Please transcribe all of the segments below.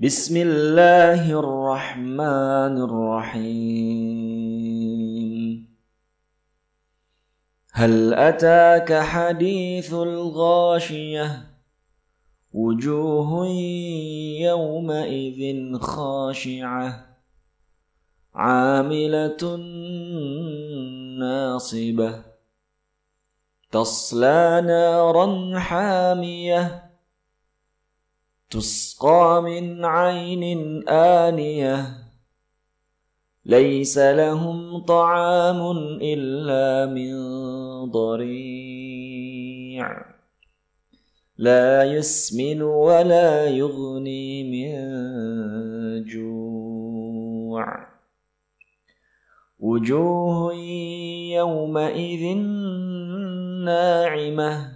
بسم الله الرحمن الرحيم هل أتاك حديث الغاشية وجوه يومئذ خاشعة عاملة ناصبة تصلى نارا حاميه تسقى من عين آنية ليس لهم طعام إلا من ضريع. لا يسمن ولا يغني من جوع. وجوه يومئذ ناعمة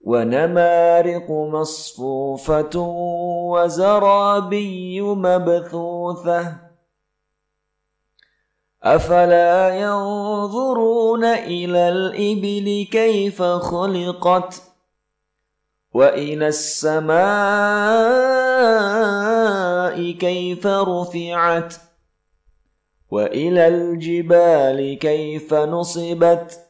ونمارق مصفوفة وزرابي مبثوثة. أفلا ينظرون إلى الإبل كيف خلقت؟ وإلى السماء كيف رفعت؟ وإلى الجبال كيف نصبت؟